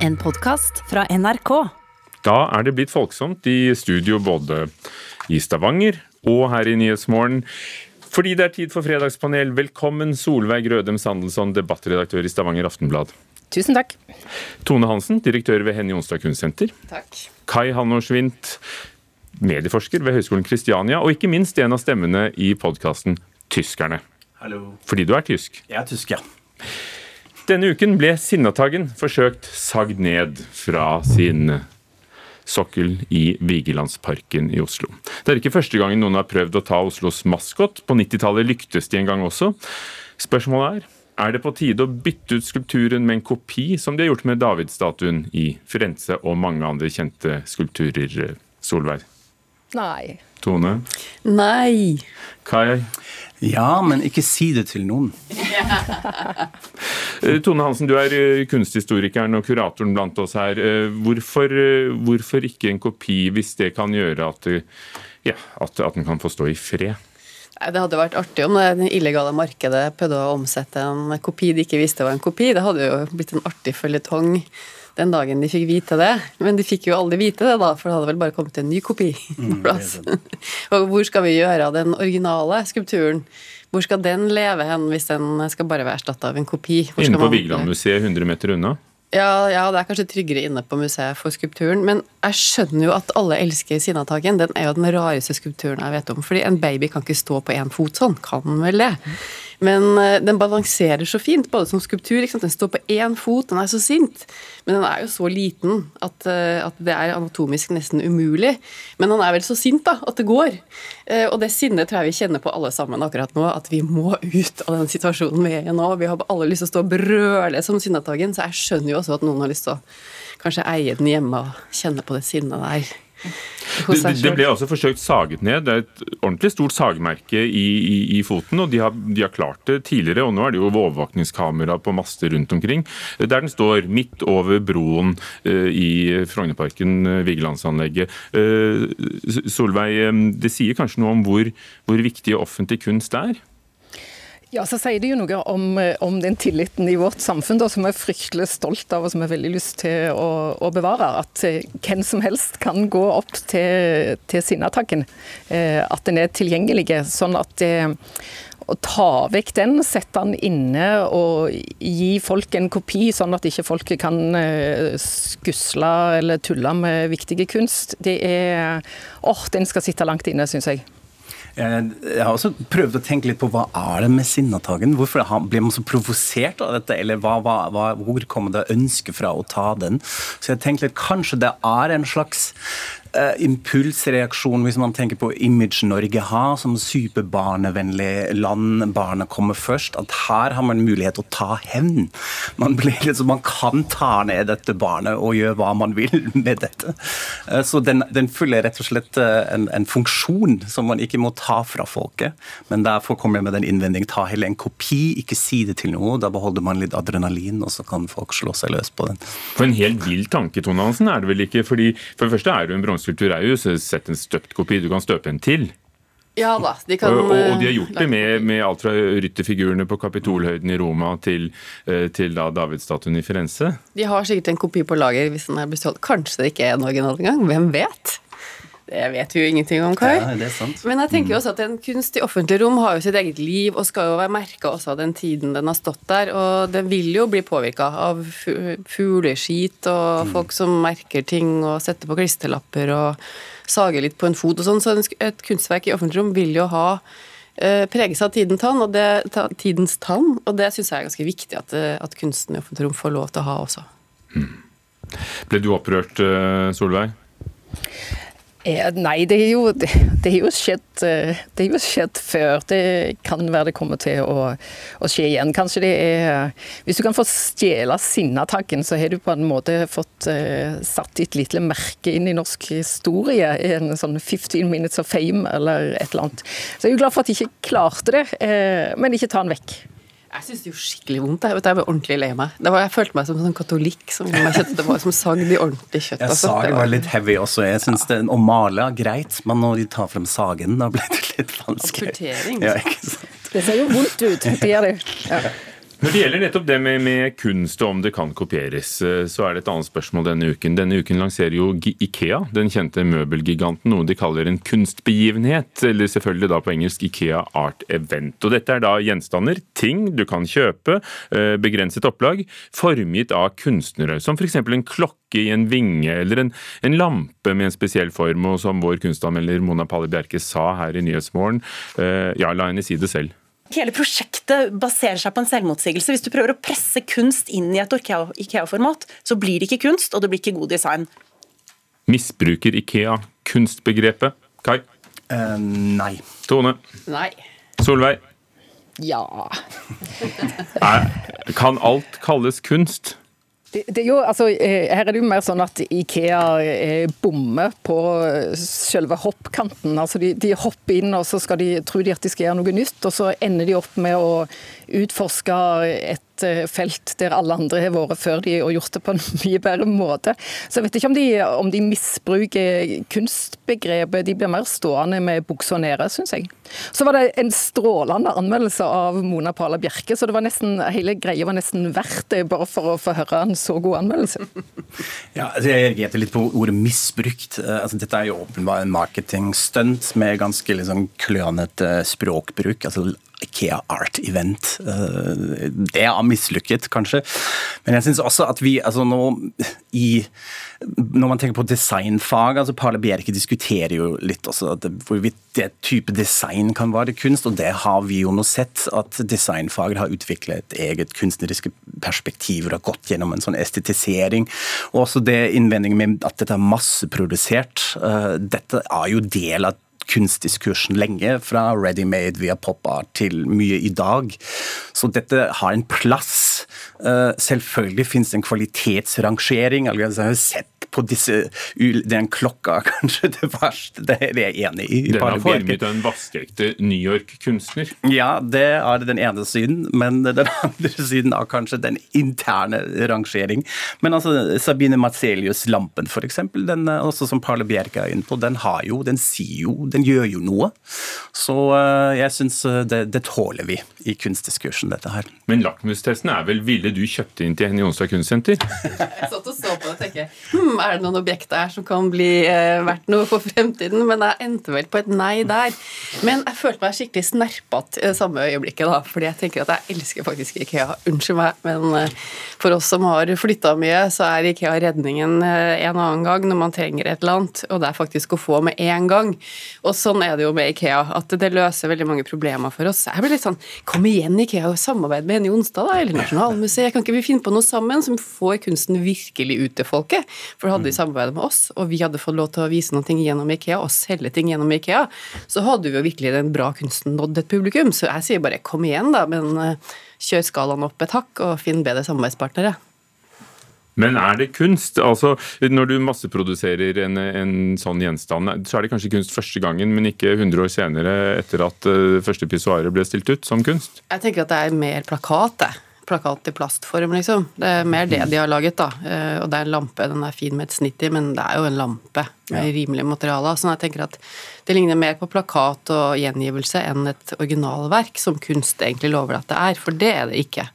En podkast fra NRK. Da er det blitt folksomt i studio både i Stavanger og her i Nyhetsmorgen. Fordi det er tid for fredagspanel, velkommen Solveig Rødem Sandelsson, debattredaktør i Stavanger Aftenblad. Tusen takk. Tone Hansen, direktør ved Henny Onsdag Kunstsenter. Takk. Kai Hannorsvint, medieforsker ved Høgskolen Kristiania, og ikke minst en av stemmene i podkasten Tyskerne. Hallo. Fordi du er tysk. Jeg er tysk, ja. Denne uken ble Sinnataggen forsøkt sagd ned fra sin sokkel i Vigelandsparken i Oslo. Det er ikke første gangen noen har prøvd å ta Oslos maskot. På 90-tallet lyktes de en gang også. Spørsmålet er er det på tide å bytte ut skulpturen med en kopi, som de har gjort med Davidstatuen i Firenze og mange andre kjente skulpturer? Solveig. Nei. Tone. Nei! Kai. Ja, men ikke si det til noen. Eh, Tone Hansen, du er eh, kunsthistorikeren og kuratoren blant oss her. Eh, Hvorfor, hvorfor ikke en kopi, hvis det kan gjøre at, ja, at, at den kan få stå i fred? Det hadde vært artig om det illegale markedet prøvde å omsette en kopi de ikke visste var en kopi. Det hadde jo blitt en artig føljetong den dagen de fikk vite det. Men de fikk jo aldri vite det, da, for det hadde vel bare kommet en ny kopi på plass. Og hvor skal vi gjøre av den originale skulpturen? Hvor skal den leve hen hvis den skal bare være erstatta av en kopi? Hvor Inne på Vigelandmuseet 100 meter unna? ja, ja, det er kanskje tryggere inne på museet for skulpturen, men jeg skjønner jo at alle elsker Sinnataggen. Den er jo den rareste skulpturen jeg vet om. Fordi en baby kan ikke stå på én fot sånn, kan vel det? Men eh, den balanserer så fint, både som skulptur. Den står på én fot, den er så sint. Men den er jo så liten at, eh, at det er anatomisk nesten umulig. Men han er vel så sint da, at det går. Eh, Og det sinnet tror jeg vi kjenner på alle sammen akkurat nå, at vi må ut av den situasjonen vi er i nå. Vi har alle lyst til å stå og brøle som Sinnataggen, så jeg skjønner jo også at noen har lyst til å kanskje eie den hjemme og kjenne på det sinnet der. Det, det ble også forsøkt saget ned. Det er et ordentlig stort sagmerke i, i, i foten, og de har, de har klart det tidligere. Og nå er det jo overvåkningskamera på master rundt omkring, der den står midt over broen eh, i Frognerparken, eh, Vigelandsanlegget. Eh, Solveig, eh, det sier kanskje noe om hvor, hvor viktig offentlig kunst er? Ja, så sier det jo noe om, eh, om den tilliten i vårt samfunn da, som vi er fryktelig stolt av og som vi har veldig lyst til å, å bevare. At eh, hvem som helst kan gå opp til, til Sinnataggen. Eh, at den er tilgjengelig. Sånn at det å ta vekk den, sette den inne og gi folk en kopi, sånn at ikke folk kan skusle eller tulle med viktige kunst, det er Åh, den skal sitte langt inne, syns jeg. Jeg jeg har også prøvd å tenke litt på hva er det med Sinnataggen? Hvorfor blir man så provosert av dette? Eller hva, hva, hvor kommer det ønsket fra å ta den? Så jeg tenkte litt, kanskje det er en slags eh, impulsreaksjon hvis man tenker på image Norge har som superbarnevennlig land. Barnet kommer først. At her har man mulighet til å ta hevn. Man, liksom, man kan ta ned dette barnet og gjøre hva man vil med dette. Uh, Så den, den fyller rett og slett eh, en, en funksjon som man ikke må ta fra folket. Men derfor kommer jeg med den innvending ta heller en kopi, ikke si det til noe. Da beholder man litt adrenalin, og så kan folk slå seg løs på den. For en helt vill tanke, Tone Hansen, er det vel ikke? Fordi For det første er det jo bronsekultur, er jo sett en støpt kopi. Du kan støpe en til. Ja da, de kan Og, og, og de har eh, gjort det med, med alt fra rytterfigurene på Kapitolhøyden i Roma til, eh, til da Davidsstatuen i Firenze. De har sikkert en kopi på lager hvis den er bestjålet. Kanskje det ikke er en original engang. Hvem vet? Det vet vi jo ingenting om, Kai. Ja, det er sant. Men jeg tenker jo også at en kunst i offentlig rom har jo sitt eget liv og skal jo være merka også av den tiden den har stått der. Og den vil jo bli påvirka av fugleskit og folk som merker ting og setter på klisterlapper og sager litt på en fot og sånn. Så et kunstverk i offentlig rom vil jo ha eh, preges av tiden tann, og det, ta, tidens tann, og det syns jeg er ganske viktig at, eh, at kunsten i offentlig rom får lov til å ha også. Ble du opprørt, eh, Solveig? Eh, Nei, det er, jo, det, er jo skjedd, eh, det er jo skjedd før. Det kan være det kommer til å, å skje igjen. Kanskje det er Hvis du kan få stjele Sinnataggen, så har du på en måte fått eh, satt ditt lille merke inn i norsk historie. En sånn 15 minutes of fame eller et eller annet. Så jeg er jo glad for at jeg ikke klarte det, eh, men ikke ta den vekk. Jeg syns det gjorde skikkelig vondt. Jeg, vet, jeg ble ordentlig lei meg. Det var, jeg følte meg som en sånn katolikk som, var, som sagd i ordentlig kjøtt. Ja, altså. Sagen Det var litt heavy også. Jeg synes det, Å male er greit, men når de tar frem sagen, da ble det litt vanskelig. Amputering. Ja, ikke sant? Det ser jo vondt ut, det gjør det. Ja. Når det gjelder nettopp det med, med, kunst og om det kan kopieres, eh, så er det et annet spørsmål denne uken. Denne uken lanserer jo Ikea, den kjente møbelgiganten, noe de kaller en kunstbegivenhet, eller selvfølgelig da på engelsk Ikea Art Event. Og dette er da gjenstander, ting du kan kjøpe, eh, begrenset opplag, formgitt av kunstnere, som f.eks. en klokke i en vinge, eller en, en, lampe med en spesiell form, og som vår kunstanmelder Mona Palle Bjerke sa her i Nyhetsmorgen, eh, ja, la henne si det selv. Hele prosjektet baserer seg på en selvmotsigelse. Hvis du prøver å presse kunst inn i et Ikea-format, så blir det ikke kunst, og det blir ikke god design. Misbruker Ikea kunstbegrepet? Kai? Uh, nei. Tone? Nei. Solveig? Ja. Kan alt kalles kunst? Det, det jo, altså, eh, her er det jo mer sånn at Ikea eh, bommer på eh, selve hoppkanten. Altså de, de, hopper inn og så skal de, tror de at de skal gjøre noe nytt, og så ender de opp med å utforske et Eh, felt der alle andre har vært før de og gjort det på en mye bedre måte. Så jeg vet ikke om de, om de misbruker kunstbegrepet. De blir mer stående med buksa nede, syns jeg. Så var det en strålende anmeldelse av Mona Pala Bjerke, så nesten, hele greia var nesten verdt det, bare for å få høre en så god anmeldelse. Ja, altså, Jeg reagerte litt på ordet misbrukt. Eh, altså, dette er jo åpenbart en marketingstunt med ganske liksom klønete språkbruk. altså Ikea Art Event. Eh, det er mislykket, kanskje. Men jeg syns også at vi altså nå i når man tenker på designfag, altså Parle Bjerke diskuterer jo litt også hvorvidt det type design kan være kunst, og det har vi jo nå sett. At designfaget har utviklet et eget kunstneriske perspektiv og har gått gjennom en sånn estetisering. Og også det innvendingen med at dette er masseprodusert. Eh, dette er jo del av kunstdiskursen lenge, fra ready-made via pop-art til mye i dag. Så dette har en plass. Eh, selvfølgelig finnes det en kvalitetsrangering. Jeg har sett på disse Den klokka kanskje det verste, det er jeg enig i. Den er formet av en vaskeekte New York-kunstner. Ja, det er den ene siden, men den andre siden er kanskje den interne rangering. Men altså, Sabine Matzelius Lampen, f.eks., den også som Parle Bjerke er inne på, den har jo, den sier jo, den gjør jo noe. Så uh, jeg syns eh, det, det, tåler vi i kunstdiskursen, dette her. Men lakmustesten er vel ville du kjøpte inn til Henny Jonstad kunstsenter? jeg satt og så på det og tenkte hm, er det noen objekter her som kan bli eh, verdt noe for fremtiden? Men jeg endte vel på et nei der. Men jeg følte meg skikkelig snerpete i samme øyeblikket, da, fordi jeg tenker at jeg elsker faktisk Ikea. Unnskyld meg, men eh, for oss som har flytta mye, så er Ikea redningen eh, en annen gang når man trenger et eller annet, og det er faktisk å få med en gang. Og sånn er det jo med Ikea, at det løser veldig mange problemer for oss. Jeg blir litt sånn Kom igjen, Ikea, og samarbeid med Henny Onsdag, da, eller Nasjonalmuseet. Kan ikke vi finne på noe sammen som får kunsten virkelig ut til folket? For hadde de samarbeidet med oss, og vi hadde fått lov til å vise noe gjennom Ikea, og selge ting gjennom Ikea, så hadde vi jo virkelig den bra kunsten nådd et publikum. Så jeg sier bare kom igjen, da, men eh, kjør skalaen opp et hakk, og finn bedre samarbeidspartnere. Men er det kunst? Altså, Når du masseproduserer en, en, sånn gjenstand, så er det kanskje kunst første gangen, men ikke 100 år senere etter at uh, første pissoaret ble stilt ut som kunst? Jeg tenker at det er mer plakat, det plakat i plastform, liksom. Det er mer det de har laget, da. Eh, og det er en lampe, den er fin med et snitt i, men det er jo en lampe med ja. rimelige materialer. Så jeg tenker at det ligner mer på plakat og gjengivelse enn et originalverk, som kunst egentlig lover at det er, for det er det ikke.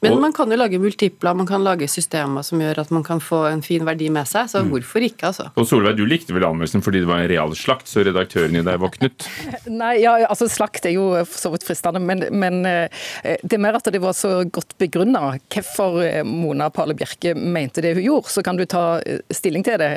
Men og, man kan jo lage multipler, man kan lage systemer som gjør at man kan få en fin verdi med seg, så mm. hvorfor ikke, altså. Og Solveig, du likte vel anmeldelsen fordi det var en real slakt, så redaktøren i deg våknet? Nei, ja, altså slakt er jo for så vidt fristende, men, men eh, det er mer at det var så godt begrunna hvorfor eh, Mona Pale Bjerke mente det hun gjorde. Så kan du ta eh, stilling til det,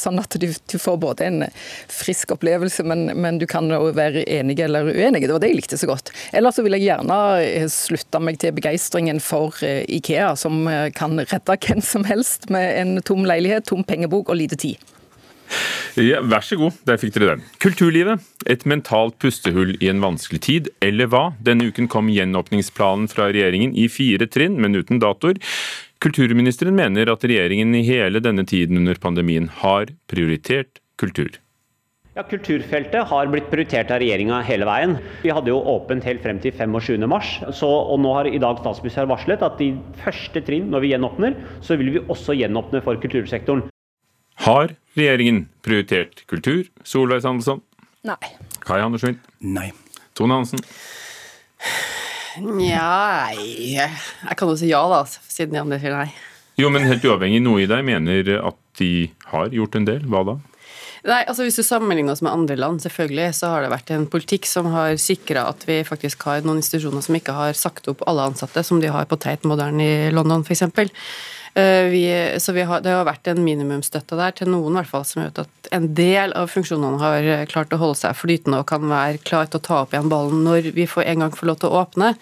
sånn at du, du får både en frisk opplevelse, men, men du kan jo være enig eller uenig. Det var det jeg likte så godt. Ellers så vil jeg gjerne slutte meg til begeistringen for for eh, Ikea, som eh, kan redde hvem som helst med en tom leilighet, tom pengebok og lite tid. Ja, vær så god, der fikk dere den. Kulturlivet. Et mentalt pustehull i en vanskelig tid, eller hva? Denne uken kom gjenåpningsplanen fra regjeringen i fire trinn, men uten datoer. Kulturministeren mener at regjeringen i hele denne tiden under pandemien har prioritert kultur. Ja, Kulturfeltet har blitt prioritert av regjeringa hele veien. Vi hadde jo åpent helt frem til 25.3, og nå har i dag statsministeren varslet at i første trinn, når vi gjenåpner, så vil vi også gjenåpne for kultursektoren. Har regjeringen prioritert kultur? Solveig Sandelsson? Nei. Kai Andersvind? Nei. Tone Hansen? Nja Jeg kan jo si ja, da, siden de andre sier nei. Jo, men helt uavhengig, noe i deg mener at de har gjort en del. Hva da? Nei, altså Hvis du sammenligner oss med andre land, selvfølgelig, så har det vært en politikk som har sikra at vi faktisk har noen institusjoner som ikke har sagt opp alle ansatte, som de har på Tate Modern i London f.eks. Vi, så vi har, det har vært en minimumsstøtte der til noen, i hvert fall, som gjør at en del av funksjonene har klart å holde seg flytende og kan være klar til å ta opp igjen ballen når vi får en gang får lov til å åpne.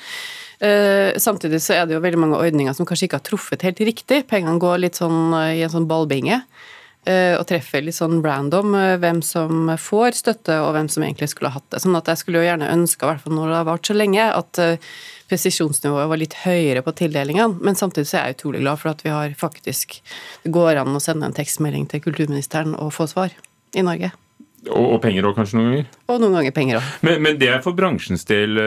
Samtidig så er det jo veldig mange ordninger som kanskje ikke har truffet helt riktig. Pengene går litt sånn i en sånn ballbinge. Eh, og treffer litt sånn random eh, hvem som får støtte, og hvem som egentlig skulle ha hatt det. Sånn at jeg skulle jo gjerne ønska, i hvert fall når det har vart så lenge, at eh, presisjonsnivået var litt høyere på tildelingene. Men samtidig så er jeg utrolig glad for at vi har faktisk Det går an å sende en tekstmelding til kulturministeren og få svar i Norge. Og, og penger òg, kanskje noen ganger? Og noen ganger penger òg. Men, men, det er for bransjens del,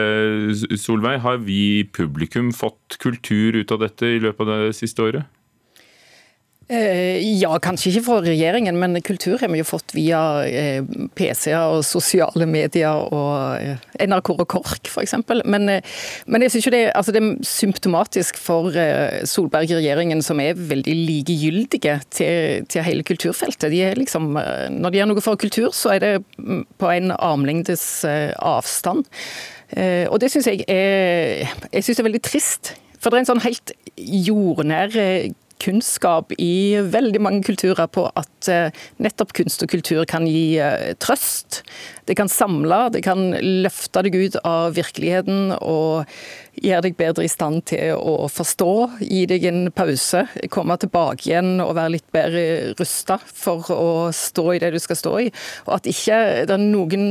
Solveig. Har vi publikum fått kultur ut av dette i løpet av det siste året? Eh, ja, kanskje ikke fra regjeringen, men kultur har vi jo fått via eh, PC-er og sosiale medier og eh, NRK og KORK f.eks. Men, men jeg syns det, altså det, er symptomatisk for Solberg-regjeringen, som er veldig likegyldige til, til, hele kulturfeltet. De liksom, når de gjør noe for kultur, så er det mm, på en armlengdes avstand. Og det syns jeg er, jeg synes er veldig trist. For det er en sånn helt jordnær kunnskap i veldig mange kulturer på at eh, nettopp kunst og kultur kan gi eh, trøst. Det kan samle, det kan løfte deg ut av virkeligheten og gjøre deg bedre i stand til å forstå, gi deg en pause, komme tilbake igjen og være litt bedre rusta for å stå i det du skal stå i. Og at ikke det er noen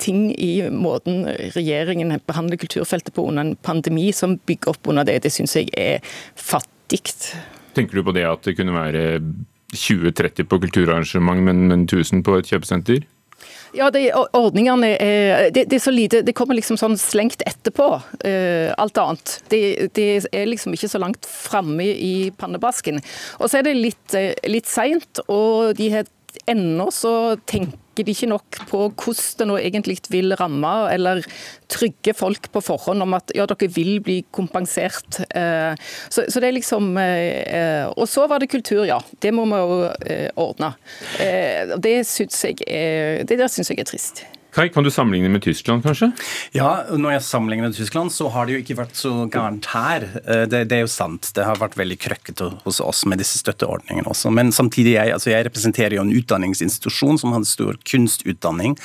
ting i måten regjeringen behandler kulturfeltet på under en pandemi som bygger opp under det, det syns jeg er fattig. Tenker du på det at det kunne være 20-30 på kulturarrangement, men, men 1000 på et kjøpesenter? Ja, det, ordningene er, det, det, er så lite Det kommer liksom sånn slengt etterpå, uh, alt annet. Det, det, er liksom ikke så langt framme i pannebasken. Og så er det litt, eh, litt seint, og de har ennå så tenker de ikke nok på hvordan det nå egentlig vil ramme, eller trygge folk på forhånd om at ja, dere vil bli kompensert. Eh, så, så det er liksom eh, Og så var det kultur, ja. Det må vi jo eh, ordne. Det syns jeg, jeg er trist. Kai, kan du sammenligne med Tyskland, kanskje? Ja, når jeg sammenligner med Tyskland, så har det jo ikke vært så gærent her. Eh, det, det er jo sant. Det har vært veldig krøkkete hos oss med disse støtteordningene også. Men samtidig, jeg, altså jeg representerer jo en utdanningsinstitusjon som hadde stor kunstutdanning.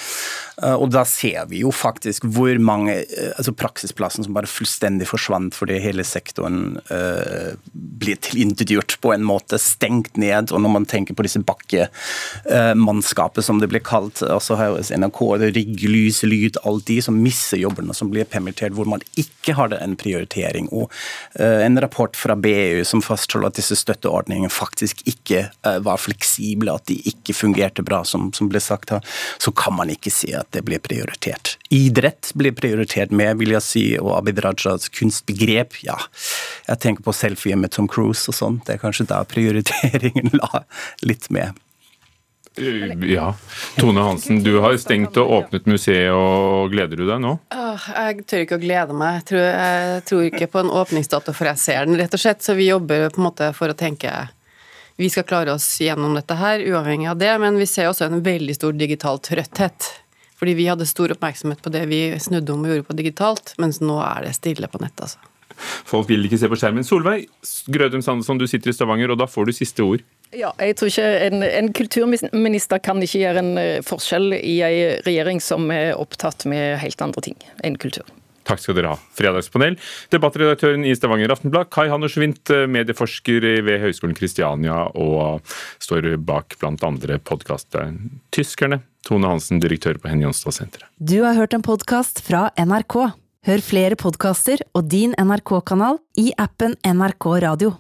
Eh, og da ser vi jo faktisk hvor mange eh, altså praksisplassen som bare fullstendig forsvant fordi hele sektoren uh, blir tilintetgjort på en måte, stengt ned. Og når man tenker på disse bakkemannskapet, som det blir kalt, så har jo NRK det rigg, lys, lyd, alt de som mister jobbene, som blir permittert, hvor man ikke har en prioritering. Og uh, en rapport fra BU som fastholder at disse støtteordningene faktisk ikke uh, var fleksible, at de ikke fungerte bra, som, som, ble sagt her, så kan man ikke si at det blir prioritert. Idrett blir prioritert med, vil jeg si, og Abid Rajas kunstbegrep, ja. Jeg tenker på selfie med Tom Cruise og sånn, det er kanskje da prioriteringen la litt med. Ja. Tone Hansen, du har stengt og åpnet museet, og gleder du deg nå? Jeg tør ikke å glede meg. Jeg tror, jeg tror ikke på en åpningsdato før jeg ser den, rett og slett. Så vi jobber på en måte for å tenke vi skal klare oss gjennom dette her, uavhengig av det. Men vi ser også en veldig stor digital trøtthet. Fordi vi hadde stor oppmerksomhet på det vi snudde om og gjorde på digitalt, mens nå er det stille på nettet, altså. Folk vil ikke se på skjermen. Solveig Grødum Sandesson, du sitter i Stavanger, og da får du siste ord. Ja, jeg tror ikke en, en, kulturminister kan ikke gjøre en eh, forskjell i en regjering som er opptatt med helt andre ting enn kultur. Takk skal dere ha. Fredagspanel. Debattredaktøren i Stavanger Aftenblad, Kai Hannes Schwint, eh, medieforsker ved Høgskolen Kristiania og står bak bl.a. podkasten Tyskerne. Tone Hansen, direktør på Henny Jonstad-senteret. Du har hørt en podkast fra NRK. Hør flere podkaster og din NRK-kanal i appen NRK Radio.